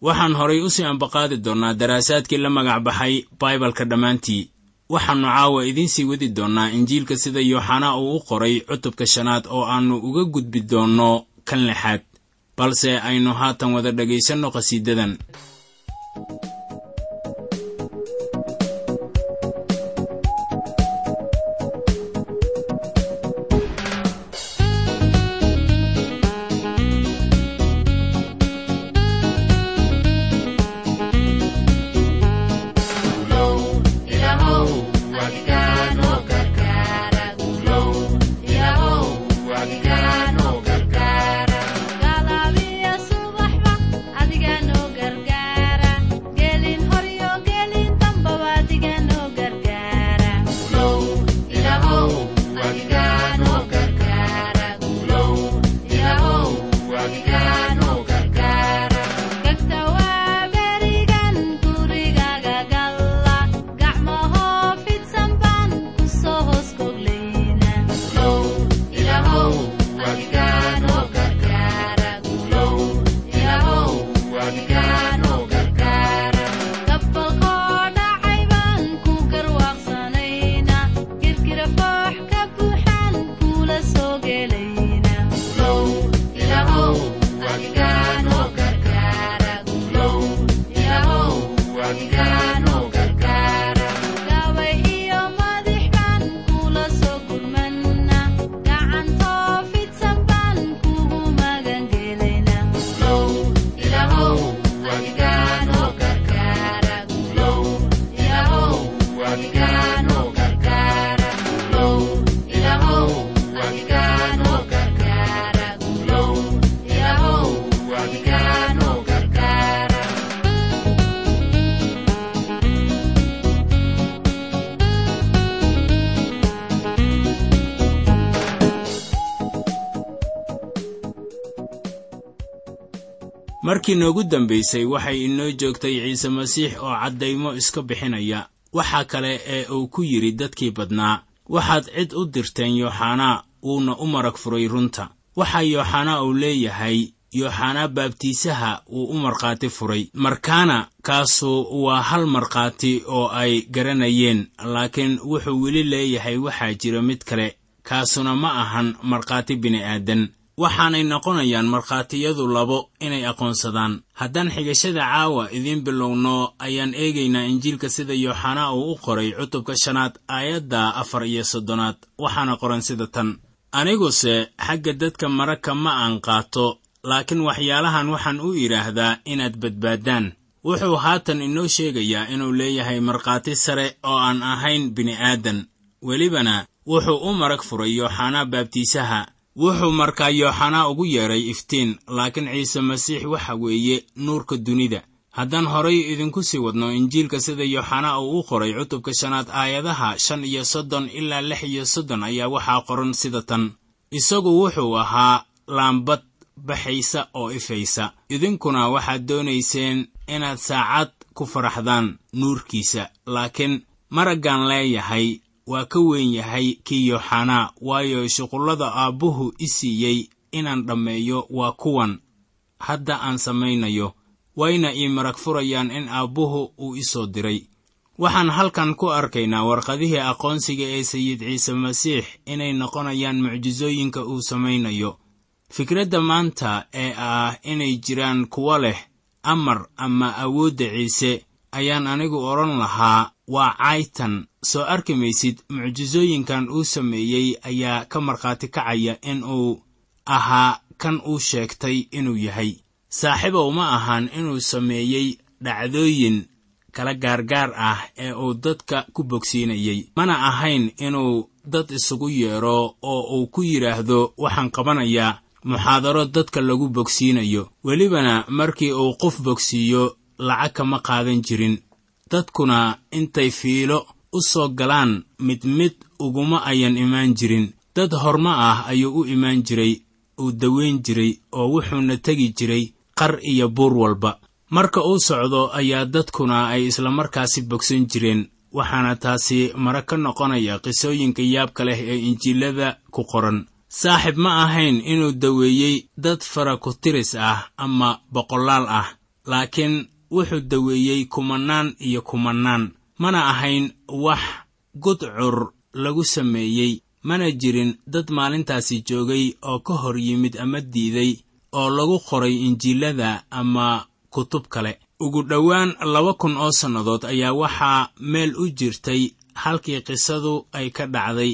waxaan horay u sii ambaqaadi doonnaa daraasaadkii la magac baxay baibalka dhammaantii. Waxaannu caawa idiin sii wadi doonnaa injiilka sida yooxanaa uu u qoray cutubka shanaad oo aannu uga gudbi doonno kan lixaad. Balse aynu haatan wada dhegaysanno qhasiidadan markii noogu dambaysay waxay inoo joogtay ciise masiix oo caddaymo iska bixinaya. Waxa kale ee uu ku yidhi dadkii badnaa waxaad cid u dirteen yooxanaa uuna u marag furay runta. Waxaa yooxanaa uu leeyahay yooxanaa baabtiisaha uu u markhaati furay. Markaana kaasu waa hal markhaati oo ay garanayeen laakiin wuxuu weli leeyahay waxaa jira mid kale kaasuna ma ahan markhaati bini'aadan waxaanay noqonayaan markhaatiyadu labo inay aqoonsadaan. Haddaan xigashada caawa idiin bilowno ayaan eegaynaa injiilka sida yooxanaa uu u qoray cutubka shanaad aayadda afar iyo soddonaad. Waxaana qoran sida tan. Aniguse xagga dadka maragka ma aan qaato laakiin waxyaalahan waxaan u idhaahdaa inaad badbaaddaan wuxuu haatan inoo sheegayaa inuu leeyahay markhaati sare oo aan ahayn bini'aadan. Welibana wuxuu u marag furay yooxanaa baabtiisaha wuxuu markaa yooxanaa ugu yeedhay iftiin laakiin ciise masiix waxa weeye nuurka dunida. Haddaan horay idinku sii wadno injiilka sida yooxanaa uu u qoray cutubka shanaad aayadaha shan iyo soddon ilaa lix iyo soddon ayaa waxaa qoran sida tan. Isagu wuxuu ahaa laambad baxaysa oo ifaysa. Idinkuna waxaad doonayseen inaad saacad ku faraxdaan nuurkiisa laakiin maraggaan leeyahay waa ka weyn yahay kii yooxanaa waayo shuqullada aabbuhu i siiyey inaan dhammeeyo waa kuwan. Hadda aan samaynayo wayna ii marag furayaan in aabbuhu uu i soo diray. Waxaan halkan ku arkaynaa warqadihii aqoonsiga ee sayid ciise masiix inay noqonayaan mucjisooyinka uu samaynayo. Fikradda maanta ee ah inay jiraan kuwo leh amar ama awoodda ciise ayaan anigu odhan lahaa waa caytan soo arki maysid mucjisooyinkan uu sameeyey ayaa ka markhaati kacaya in uu ahaa kan uu sheegtay inuu yahay. Saaxiibow ma ahan inuu sameeyey dhacdooyin kala gaargaar ah ee uu dadka ku bogsiinayey mana ahayn inuu dad isugu yeedho oo uu ku yidhaahdo waxaan qabanayaa muxaadaro dadka lagu bogsiinayo. Welibana markii uu qof bogsiiyo lacag kama qaadan jirin dadkuna intay fiilo u soo galaan mid mid uguma ayan imaan jirin. Dad horma ah ayuu u imaan jiray uu daweyn jiray oo wuxuuna tegi jiray qar iyo buur walba. Marka uu socdo ayaa dadkuna ay islamarkaasi bogsan jireen waxaana taasi mare ka noqonaya qisooyinka yaabka leh ee injiilada ku qoran. Saaxib ma ahayn inuu daweeyey dad fara ku tiris ah ama boqolaal ah laakiin wuxuu daweeyey kumannaan iyo kumannaan mana ahayn wax gudcur lagu sameeyey mana jirin dad maalintaasi joogay oo ka hor yimid ama diiday oo lagu qoray injiilada ama kutub kale. Ugu dhowaan laba kun oo sannadood ayaa waxaa meel u jirtay halkii qisadu ay ka dhacday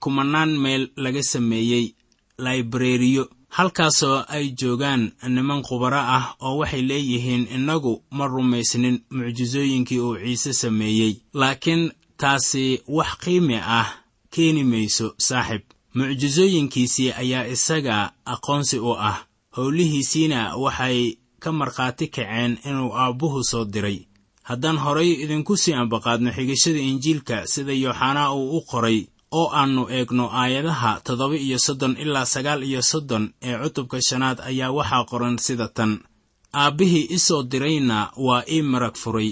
kumannaan meel laga sameeyey laibreriyo halkaasoo ay joogaan niman khubaro ah oo waxay leeyihiin innagu ma rumaysnin mucjisooyinkii uu ciise sameeyey. Laakiin taasi wax qiimi ah keeni mayso saaxib. Mucjisooyinkiisii ayaa isaga aqoonsi u ah. Howlihiisiina waxay ka markhaati kaceen inuu aabbuhu soo diray. Haddaan horay idinku sii ambaqaadno xigashada injiilka sida yooxanaa uu u qoray oo aannu eegno aayadaha toddoba iyo soddon ilaa sagaal iyo soddon ee cutubka shanaad ayaa waxaa qoran sida tan. Aabbihii i soo dirayna waa ii marag furay.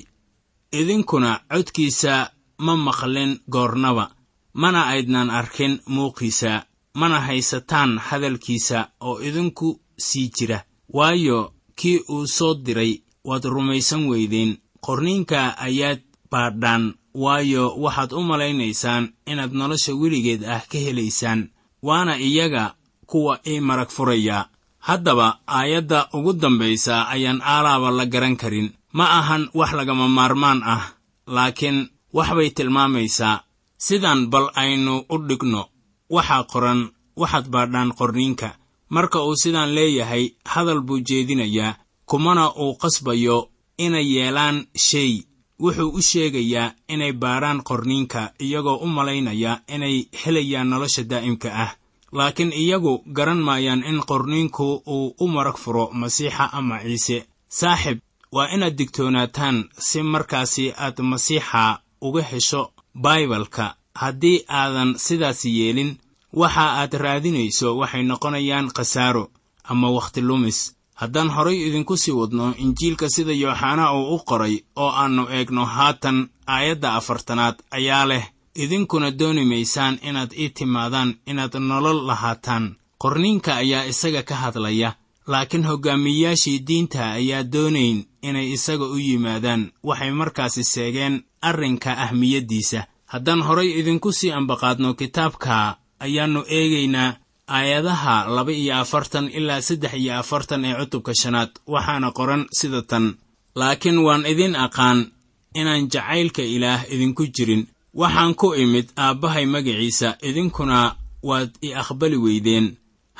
Idinkuna codkiisa ma maqlin goornaba mana aydnan arkin muuqiisa mana haysataan hadalkiisa oo idinku sii jira. Waayo kii uu soo diray waad rumaysan weydeen. Qorniinka ayaad baadhaan waayo waxaad u malaynaysaan inaad nolosha weligeed ah ka helaysaan waana iyaga kuwa ii marag furaya. Haddaba aayadda ugu dambaysa ayaan aalaaba la garan karin. Ma ahan wax lagama maarmaan ah laakiin wax bay tilmaamaysaa. Sidaan bal aynu u dhigno waxaa qoran waxaad baadhaan qorniinka. Marka uu sidaan leeyahay hadal buu jeedinayaa kumana uu qasbayo inay yeelaan shay wuxuu u sheegayaa inay baadhaan qorniinka iyagoo u malaynaya inay helayaan nolosha daa'imka ah. Laakiin iyagu garan maayaan in qorniinku uu u marag furo masiixa ama ciise. Saaxib waa inaad digtoonaataan si markaasi aad masiixa uga hesho baibalka haddii aadan sidaas yeelin waxa aad raadinayso waxay noqonayaan khasaaro ama wakhti lumis haddaan horay idinku sii wadno injiilka sida yooxanaa uu u qoray oo aannu eegno haatan aayadda afartanaad ayaa leh idinkuna dooni maysaan inaad ii timaadaan inaad nolol lahaataan. Qorniinka ayaa isaga ka hadlaya laakiin hoggaamiyeyaashii diinta ayaa doonayn inay isaga u yimaadaan. Waxay markaasi seegeen arrinka ahmiyaddiisa. Haddaan horay idinku sii ambaqaadno kitaabka ayaannu eegaynaa aayadaha laba iyo afartan ilaa saddex iyo afartan ee cutubka shanaad waxaana qoran sida tan. Laakiin waan idin aqaan inaan jacaylka ilaah idinku jirin. Waxaan ku imid aabbahay magaciisa idinkuna waad i aqbali weydeen.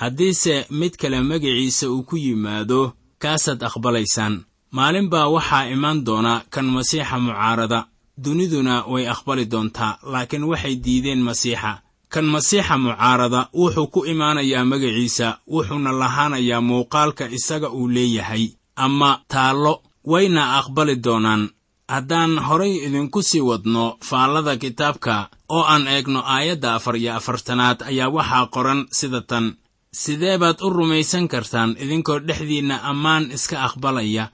Haddiise mid kale magaciisa uu ku yimaado kaasaad aqbalaysaan. Maalin baa waxaa imaan doona kan masiixa mucaarada. Duniduna way aqbali doontaa laakiin waxay diideen masiixa kan masiixa mucaarada wuxuu ku imaanayaa magaciisa wuxuuna lahaanayaa muuqaalka isaga uu leeyahay. Ama taallo wayna aqbali doonaan. Haddaan horay idinku sii wadno faallada kitaabka oo aan eegno aayadda afar iyo afartanaad ayaa waxaa qoran sida tan. Sidee baad u rumaysan kartaan idinkoo dhexdiinna ammaan iska aqbalaya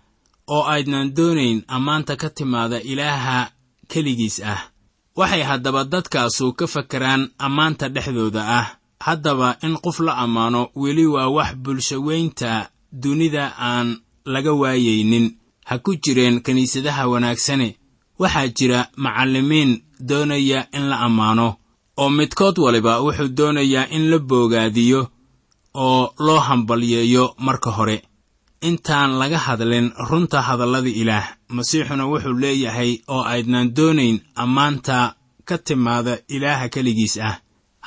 oo aydnan doonayn ammaanta ka timaada ilaaha keligiis ah waxay haddaba dadkaasu ka fakaraan ammaanta dhexdooda ah. Haddaba in qof la ammaano weli waa wax bulshaweynta dunida aan laga waayaynin ha ku jireen kiniisadaha wanaagsane. Waxaa jira macallimiin doonaya in la ammaano oo midkood waliba wuxuu doonayaa in la boogaadiyo oo loo hambalyeeyo marka hore. Intaan laga hadlin runta hadallada ilaah masiixuna wuxuu leeyahay oo aydnan doonayn ammaanta ka timaada ilaaha keligiis ah.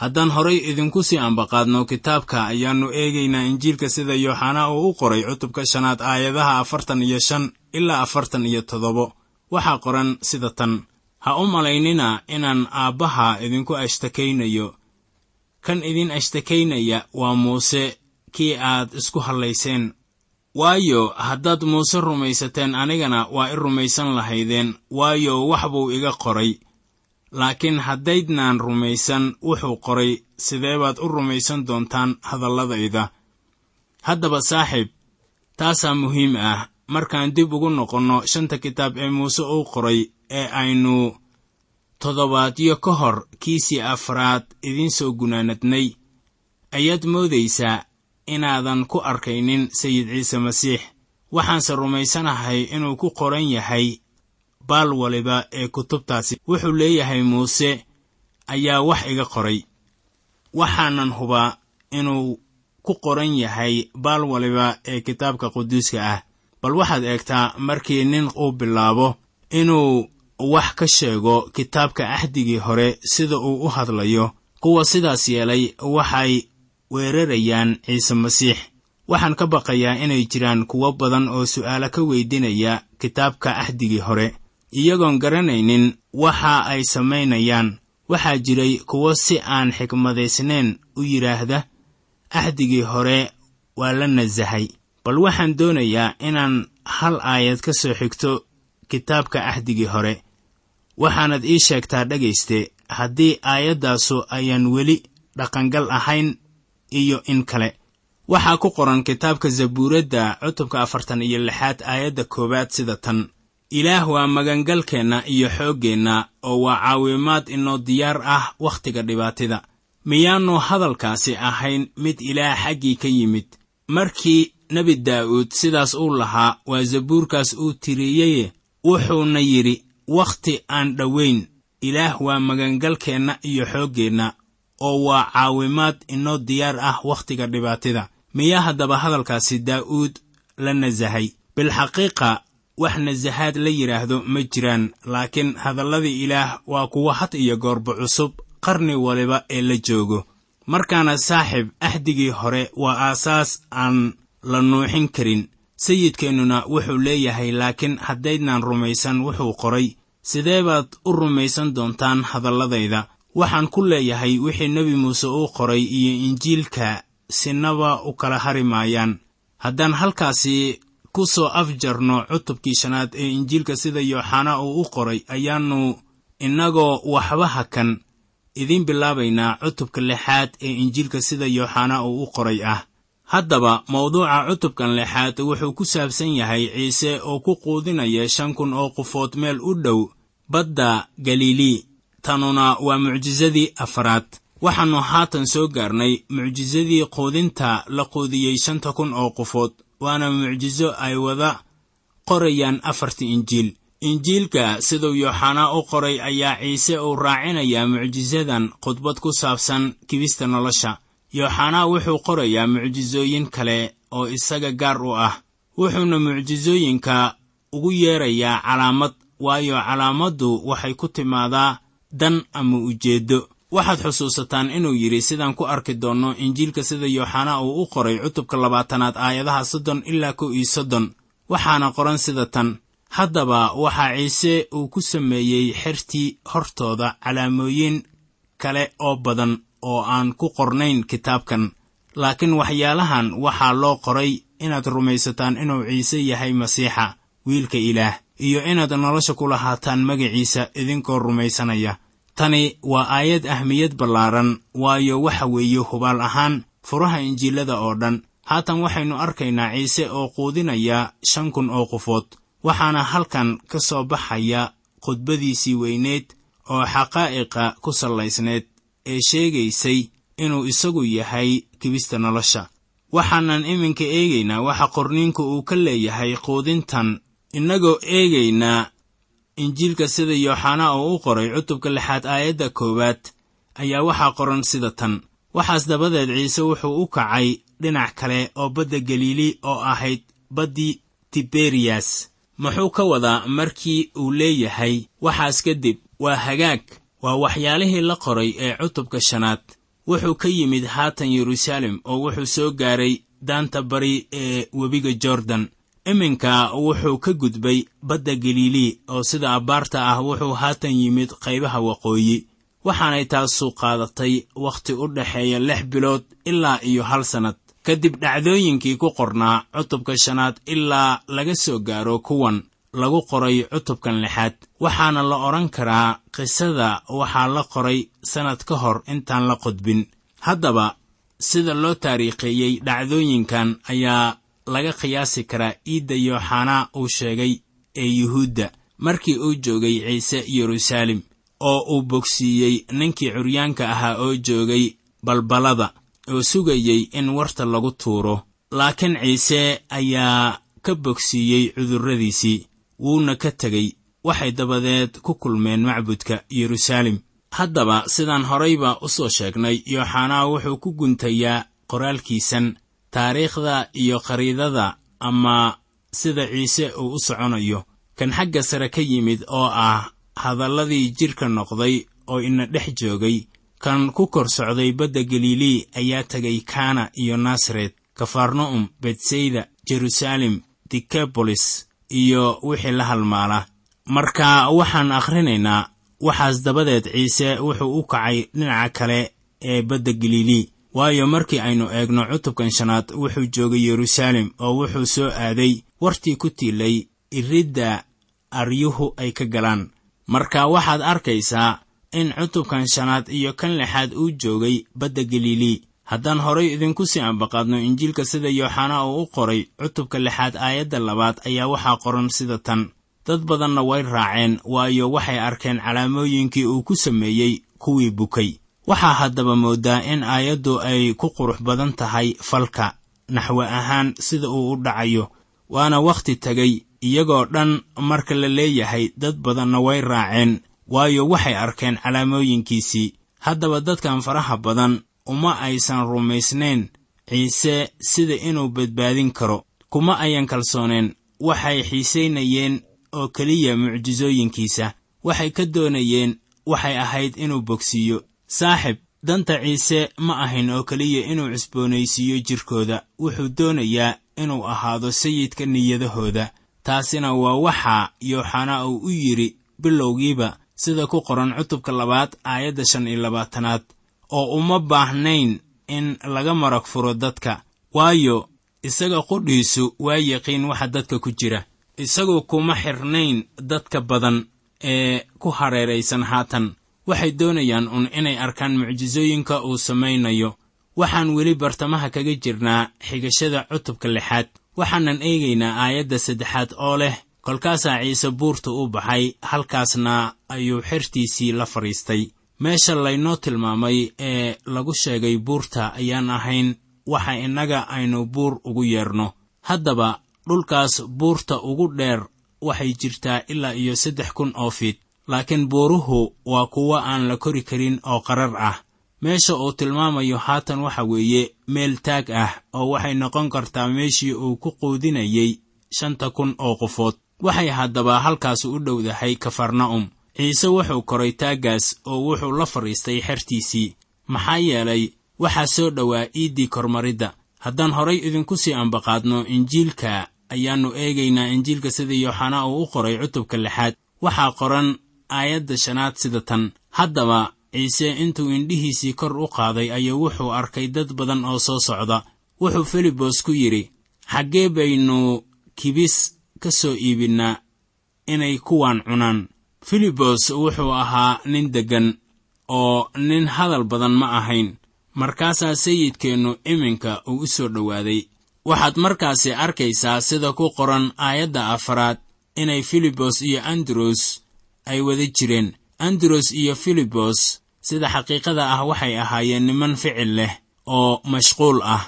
Haddaan horay idinku sii ambaqaadno kitaabka ayaannu eegaynaa injiilka sida yooxanaa uu u qoray cutubka shanaad aayadaha afartan iyo shan ilaa afartan iyo toddobo. Waxaa qoran sida tan ha u malaynina inaan aabbaha idinku ashtakaynayo. Kan idin ashtakaynaya waa muuse kii aad isku hallayseen waayo haddaad muuse rumaysateen anigana waa i rumaysan lahaydeen. Waayo wax buu iga qoray. Laakiin haddaydnaan rumaysan wuxuu qoray. Sidee baad u rumaysan doontaan hadalladayda? Haddaba saaxiib taasaa muhiim ah. Markaan dib ugu noqonno shanta kitaab ee muuse uu qoray ee aynu toddobaadyo ka hor kiisii afraad idiin soo gunaanadnay. Ayaad moodaysaa inaadan ku arkaynin sayid ciise masiix. Waxaanse rumaysanahay inuu ku qoran yahay baal waliba ee kutubtaasi. Wuxuu leeyahay muuse ayaa wax iga qoray. Waxaanan hubaa inuu ku qoran yahay baal waliba ee kitaabka quduuska ah. Bal waxaad eegtaa markii nin uu bilaabo inuu wax ka sheego kitaabka ahdigii hore sida uu u hadlayo kuwa sidaas yeelay waxay weerarayaan ciise masiix. Waxaan ka baqayaa inay jiraan kuwo badan oo su'aalo ka weydiinaya kitaabka ahdigii hore. Iyagoon garanaynin waxa ay samaynayaan. Waxaa jiray kuwo si aan xikmadaysnayn u yidhaahda ahdigii hore waa la nasahay bal waxaan doonayaa inaan hal aayad ka soo xigto kitaabka ahdigii hore. Waxaanad ii sheegtaa dhegayste haddii aayaddaasu ayaan weli dhaqangal ahayn iyo in kale. Waxaa ku qoran kitaabka zabuuradda cutubka afartan iyo lixaad aayadda koowaad sida tan. Ilaah waa magangalkeenna iyo xooggeenna oo waa caawimaad inoo diyaar ah wakhtiga dhibaatida. Miyaannu hadalkaasi ahayn mid ilaah xaggii ka yimid. Markii nebi daa'uud sidaas uu lahaa waa zabuurkaas uu tiriyeye wuxuuna yidhi wakhti aan dhowayn ilaah waa magangalkeenna iyo xooggeenna oo waa caawimaad inoo diyaar ah wakhtiga dhibaatida. Miyaa haddaba hadalkaasi daa'uud la nasahay? Bilxaqiiqa wax nasahaad la yidhaahdo ma jiraan laakiin hadalladii ilaah waa kuwa had iyo goorba cusub qarni waliba ee la joogo. Markaana saaxib ahdigii hore waa aasaas aan la nuuxin karin. Sayidkeennuna wuxuu leeyahay laakiin haddaydnaan rumaysan wuxuu qoray. Sidee baad u rumaysan doontaan hadalladayda waxaan ku leeyahay wixii nebi muuse uu qoray iyo injiilka sinaba u kala hari maayaan. Haddaan halkaasi ku soo afjarno cutubkii shanaad ee injiilka sida yooxanaa uu u qoray ayaannu innagoo waxba hakan. Idiin bilaabaynaa cutubka lixaad ee injiilka sida yooxanaa uu u qoray ah. Haddaba mawduuca cutubkan lixaad wuxuu ku saabsan yahay ciise oo ku quudinaya shan kun oo qofood meel u dhow badda galilii tanuna waa mucjisadii afraad waxaannu haatan soo gaarnay mucjisadii quudinta la quudiyey shanta kun oo qofood waana mucjiso ay wada qorayaan afartii injiil. Injiilka siduu yooxanaa u qoray ayaa ciise uu raacinayaa mucjisadan khudbad ku saabsan kibista nolosha. Yooxanaa wuxuu qorayaa mucjisooyin kale oo isaga gaar u ah. Wuxuuna mucjisooyinka ugu yeerayaa calaamad waayo calaamaddu waxay ku timaadaa dan ama ujeeddo. Waxaad xusuusataan inuu yidhi sidaan ku arki doonno injiilka sida yooxanaa uu u qoray cutubka labaatanaad aayadaha soddon ilaa kow iyo soddon. Waxaana qoran sida tan haddaba waxaa ciise uu ku sameeyey xertii hortooda calaamooyin kale oo badan oo aan ku qornayn kitaabkan. Laakiin waxyaalahan waxaa loo qoray inaad rumaysataan inuu ciise yahay masiixa wiilka ilaah iyo inaad nolosha ku lahaataan magaciisa idinkoo rumaysanaya. Tani waa aayad ahmiyad ballaaran waayo waxa weeye hubaal ahaan furaha injiilada oo dhan. Haatan waxaynu arkaynaa ciise oo quudinaya shan kun oo qofood waxaana halkan ka soo baxaya khudbadiisii weyneed oo xaqaa'iqa ku sallaysneed ee sheegaysay inuu isagu yahay kibista nolosha. Waxaanan iminka eegaynaa waxa qorniinku uu ka leeyahay quudintan innagoo eegaynaa injiilka sida yooxanaa uu u qoray cutubka lixaad aayadda koowaad ayaa waxaa qoran sida tan. Waxaas dabadeed ciise wuxuu u kacay dhinac kale oo badda galiili oo ahayd baddii tiberiyas muxuu ka wadaa markii uu leeyahay waxaas kadib waa hagaag waa waxyaalihii la qoray ee cutubka shanaad. Wuxuu ka yimid haatan yeruusaalem oo wuxuu soo gaaray daanta bari ee webiga jordan iminka wuxuu ka gudbay badda galilii oo sida abbaarta ah wuxuu haatan yimid qaybaha waqooyi waxaanay taasu qaadatay wakhti u dhexeeya lix bilood ilaa iyo hal sannad kadib dhacdooyinkii ku qornaa cutubka shanaad ilaa laga soo gaaro kuwan lagu qoray cutubkan lixaad. Waxaana la odhan karaa qisada waxaa la qoray sannad ka hor intaan la qodbin haddaba sida loo taariikheeyey dhacdooyinkan ayaa laga qiyaasi karaa iidda yooxanaa uu sheegay ee yuhuudda markii uu joogay ciise yeruusaalem oo uu bogsiiyey ninkii curyaanka ahaa oo joogay balbalada oo sugayey in warta lagu tuuro. Laakiin ciise ayaa ka bogsiiyey cudurradiisii wuuna ka tegey waxay dabadeed ku kulmeen macbudka yeruusaalem. Haddaba sidaan horayba u soo sheegnay yooxanaa wuxuu ku guntayaa qoraalkiisan taariikhda iyo khariidada ama sida ciise uu u soconayo. Kan xagga sare ka yimid oo ah hadalladii jidhka noqday oo ina dhex joogay kan ku kor socday badda galilii ayaa tegay kana iyo nasaret kafarna'um betsayda jeruusaalem dikabolis iyo wixii la halmaala. Marka waxaan akhrinaynaa waxaas dabadeed ciise wuxuu u kacay dhinaca kale ee badda galilii waayo markii aynu eegno cutubkan shanaad wuxuu joogay yeruusaalem oo wuxuu soo aaday wartii ku tiilay iridda aryuhu ay ka galaan. Marka waxaad arkaysaa in cutubkan shanaad iyo kan lixaad uu joogay badda galilii haddaan horay idinku sii ambaqaadno injiilka sida yooxanaa uu u qoray cutubka lixaad aayadda labaad ayaa waxaa qoran sida tan. Dad badanna way raaceen waayo waxay arkeen calaamooyinkii uu ku sameeyey kuwii bukay waxaa haddaba mooddaa in aayaddu ay ku qurux badan tahay falka naxwe ahaan sida uu u dhacayo waana wakhti tegay iyagoo dhan marka la leeyahay dad badanna way raaceen waayo waxay arkeen calaamooyinkiisii. Haddaba dadkan faraha badan uma aysan rumaysnayn ciise sida inuu badbaadin karo kuma ayan kalsooneen waxay xiisaynayeen oo keliya mucjisooyinkiisa waxay ka doonayeen waxay ahayd inuu bogsiiyo saaxib danta ciise ma ahayn oo keliya inuu cusboonaysiiyo jidhkooda wuxuu doonayaa inuu ahaado sayidka niyadahooda. Taasina waa waxa yooxanaa uu u yidhi bilowgiiba sida ku qoran cutubka labaad aayadda shan iyo labaatanaad oo uma baahnayn in laga marag furo dadka. Waayo isaga qudhiisu waa yaqiin waxa dadka ku jira. Isagu kuma xirnayn dadka badan ee ku hareeraysan haatan waxay doonayaan un inay arkaan mucjisooyinka uu samaynayo. Waxaan weli bartamaha kaga jirnaa xigashada cutubka lixaad. Waxaanan eegaynaa aayadda saddexaad oo leh kolkaasaa ciise buurta u baxay halkaasna ayuu xertiisii la fadhiistay. Meesha laynoo tilmaamay ee lagu sheegay buurta ayaan ahayn waxa innaga aynu buur ugu yeerno. Haddaba dhulkaas buurta ugu dheer waxay jirtaa ilaa iyo saddex kun oo fiid laakiin buuruhu waa kuwo aan la kori karin oo qarar ah. Meesha uu tilmaamayo haatan waxa weeye meel taag ah oo waxay noqon kartaa meeshii uu ku quudinayey shanta kun oo qofood waxay haddaba halkaas u dhowdahay kafarna'um. Ciise wuxuu koray taaggaas oo wuxuu la fadhiistay xertiisii. Maxaa yeelay waxaa soo dhowaa iiddii kormaridda. Haddaan horay idinku sii ambaqaadno injiilka ayaannu eegaynaa injiilka sida yooxanaa uu u qoray cutubka lixaad. Waxaa qoran aayadda shanaad sida tan. Haddaba ciise intuu indhihiisii kor u qaaday ayuu wuxuu arkay dad badan oo soo socda. Wuxuu filibos ku yidhi xaggee baynu kibis ka soo iibinnaa inay kuwaan cunaan. Filibos wuxuu ahaa nin deggan oo nin hadal badan ma ahayn. Markaasaa sayidkeennu iminka uu u soo dhowaaday. Waxaad markaasi arkaysaa sida ku qoran aayadda afaraad inay filibos iyo andros ay wada jireen. Andros iyo filibos sida xaqiiqada ah waxay ahaayeen niman ficil leh oo mashquul ah.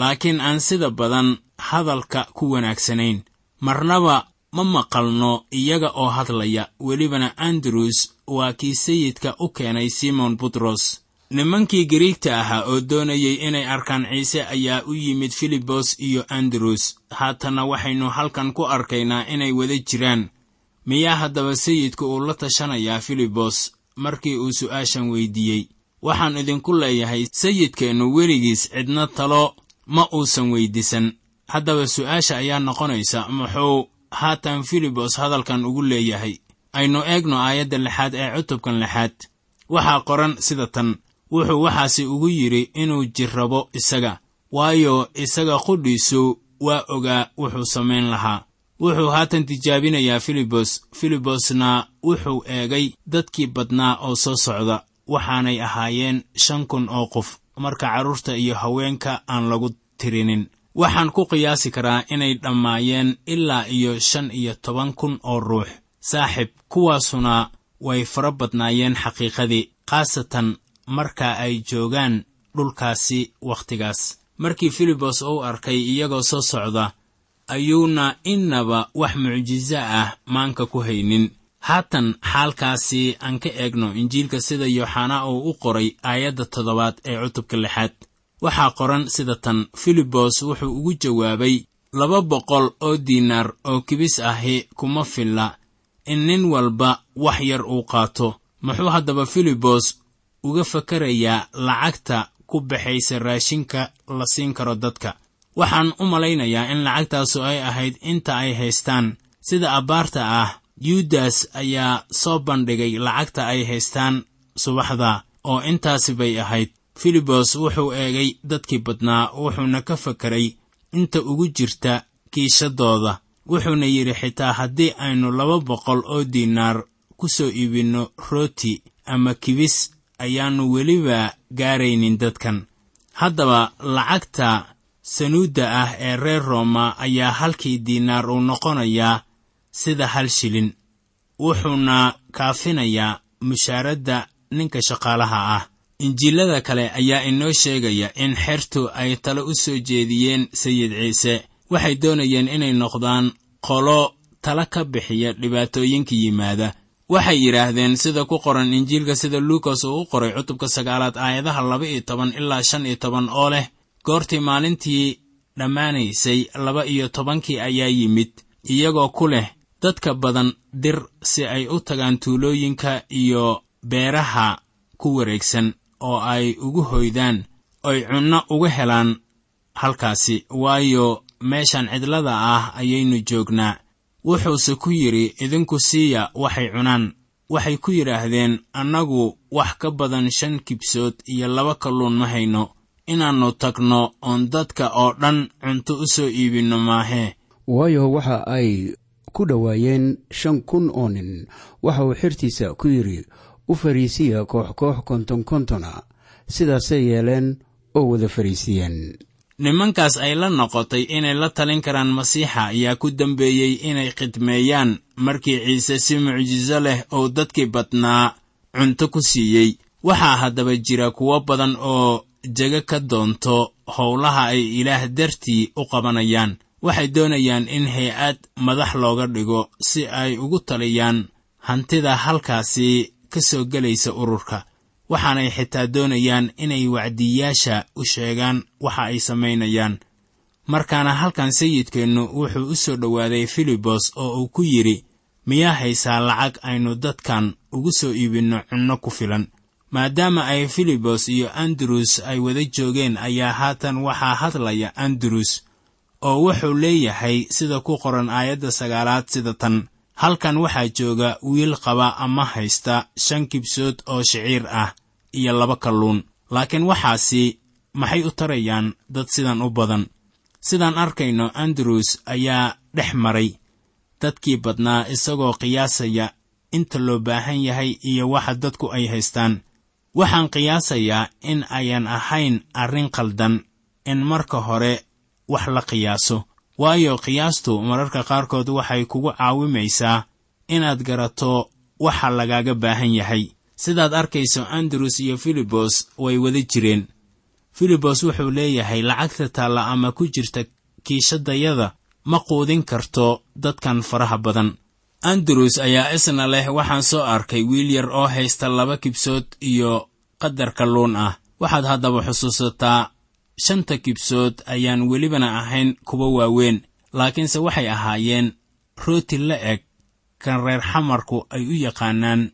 Laakiin aan sida badan hadalka ku wanaagsanayn. Marnaba ma maqalno iyaga oo hadlaya. Welibana andrews waa kii sayidka u keenay simon butros nimankii gariigta ahaa oo doonayay inay arkaan ciise ayaa u yimid filibos iyo andros. Haatanna waxaynu halkan ku arkaynaa inay wada jiraan miyaa haddaba sayidku uu la tashanayaa filibos markii uu su'aashan weydiiyey. Waxaan idinku leeyahay sayidkeennu weligiis cidna talo ma uusan weyddiisan haddaba su'aasha ayaa noqonaysa muxuu haatan filibos hadalkan ugu leeyahay. Aynu eegno aayadda lixaad ee cutubkan lixaad. Waxaa qoran sida tan. Wuxuu waxaasi ugu yidhi inuu jirrabo isaga waayo isaga qudhiisu waa ogaa wuxuu samayn lahaa wuxuu haatan tijaabinayaa filibos. Filibosna wuxuu eegay dadkii badnaa oo soo socda waxaanay ahaayeen shan kun oo qof marka carruurta iyo haweenka aan lagu tirinin. Waxaan ku qiyaasi karaa inay dhammaayeen ilaa iyo shan iyo toban kun oo ruux. Saaxib kuwaasuna way fara badnaayeen xaqiiqadii khaasatan marka ay joogaan dhulkaasi wakhtigaas. Markii filibos uu arkay iyagoo soo socda ayuuna innaba wax mucjiso ah maanka ku haynin. Haatan xaalkaasi aan ka eegno injiilka sida yooxanaa uu u qoray aayadda toddobaad ee cutubka lixaad. Waxaa qoran sida tan filibos wuxuu ugu jawaabay laba boqol oo diinaar oo kibis ahi kuma filla. In nin walba wax yar uu qaato. Muxuu haddaba filibos uga fakarayaa lacagta ku baxaysa raashinka la siin karo dadka waxaan u malaynayaa in lacagtaasu ay ahayd inta ay haystaan. Sida abbaarta ah yuudas ayaa soo bandhigay lacagta ay haystaan subaxda oo intaasi bay ahayd. Filibos wuxuu eegay dadkii badnaa wuxuuna ka fakaray inta ugu jirta kiishadooda wuxuuna yidhi xitaa haddii aynu laba boqol oo diinaar ku soo iibinno rooti ama kibis ayaannu weliba gaaraynin dadkan. Haddaba lacagta sanuudda ah ee reer rooma ayaa halkii diinaar uu noqonayaa sida hal shilin wuxuuna kaafinayaa mushaaradda ninka shaqaalaha ah. Injiilada kale ayaa inoo sheegaya in xertu ay tale u soo jeediyeen sayid ciise. Waxay doonayeen inay noqdaan qolo tala ka bixiya dhibaatooyinka yimaada. Waxay yidhaahdeen sida ku qoran injiilka sida luukas uu u qoray cutubka sagaalaad aayadaha laba iyo toban ilaa shan iyo toban oo leh goortii maalintii dhammaanaysay laba iyo tobankii ayaa yimid iyagoo ku leh dadka badan dir si ay u tagaan tuulooyinka iyo beeraha ku wareegsan oo ay ugu hoydaan oy cunno uga helaan halkaasi. Waayo meeshan cidlada ah ayaynu joognaa. Wuxuuse ku yidhi idinku siiya waxay cunaan. Waxay ku yidhaahdeen annagu wax ka badan shan kibsood iyo laba kalluun ma hayno inaannu tagno oon dadka oo dhan cunto u soo iibinno maahee waayo waxa ay ku dhowaayeen shan kun oo nin waxa uu xirtiisa ku yidhi u fariisiya koox koox konton kontona sidaasay yeeleen oo wada fariisiyeen. Nimankaas ay la noqotay inay la talin karaan masiixa ayaa ku dembeeyey inay khidmeeyaan markii ciise si mucjiso leh oo dadkii badnaa cunto ku siiyey. Waxaa haddaba jira kuwo badan oo jego ka doonto howlaha ay ilaah dartii u qabanayaan. Waxay doonayaan in hay'ad madax looga dhigo si ay ugu taliyaan hantida halkaasi ka soo gelaysa ururka. Waxaanay xitaa doonayaan inay wacdiyaasha u sheegaan waxa ay samaynayaan. Markaana halkan sayidkeennu wuxuu u soo dhowaaday filibos oo uu ku yidhi miyaa haysaa lacag aynu dadkan ugu soo iibinno cunno ku filan maadaama ay filibos iyo andrus ay wada joogeen ayaa haatan waxaa hadlaya andrus oo wuxuu leeyahay sida ku qoran aayadda sagaalaad sida tan. Halkan waxaa jooga wiil qaba ama haysta shan kibsood oo shiciir ah iyo laba kalluun. Laakiin waxaasi maxay u tarayaan dad sidan u badan? Sidaan arkayno andrus ayaa dhex maray dadkii badnaa isagoo qiyaasaya inta loo baahan yahay iyo waxa dadku ay haystaan waxaan qiyaasayaa in ayan ahayn arrin qaldan in marka hore wax la qiyaaso. Waayo qiyaastu mararka qaarkood waxay kugu caawimaysaa inaad garato waxa lagaaga baahan yahay. Sidaad arkayso andrus iyo filibos way wada jireen. Filibos wuxuu leeyahay lacagta taalla ama ku jirta kiishadayada ma quudin karto dadkan faraha badan andrus ayaa isna leh waxaan soo arkay wiil yar oo haysta laba kibsood iyo qadar kalluun ah. Waxaad haddaba xusuusataa shanta kibsood ayaan welibana ahayn kuwa waaweyn laakiinse waxay ahaayeen rooti la eg kan reer xamarku ay u yaqaanaan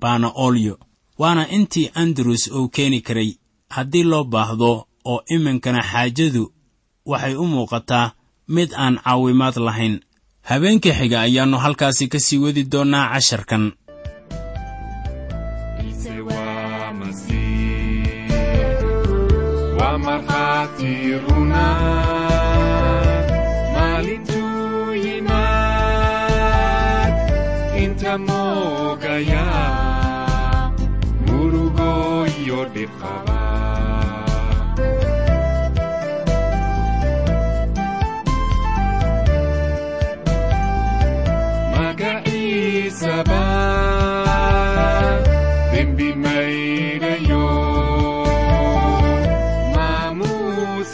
baana olyo waana intii andrus uu keeni karay haddii loo baahdo oo iminkana xaajadu waxay u muuqataa mid aan caawimaad lahayn habeenkii xiga ayaannu halkaasi ka sii wadi doonnaa casharkan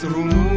maamuus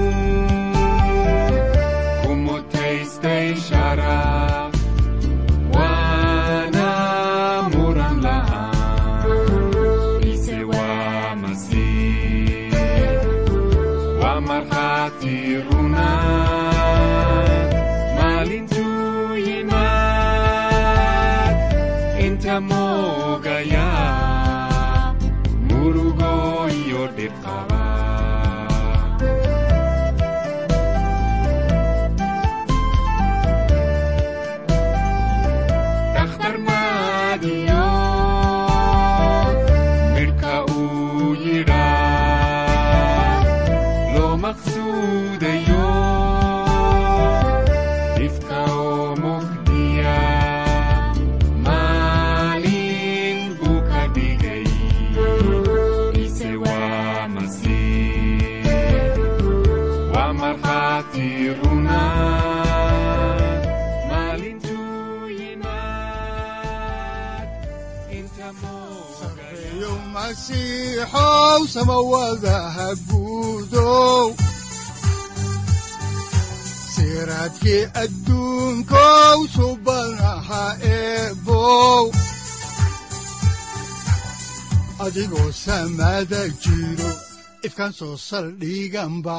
siraadkii adduunkow subanaha eebow adigoo samada jiro ifkan soo saldhiganba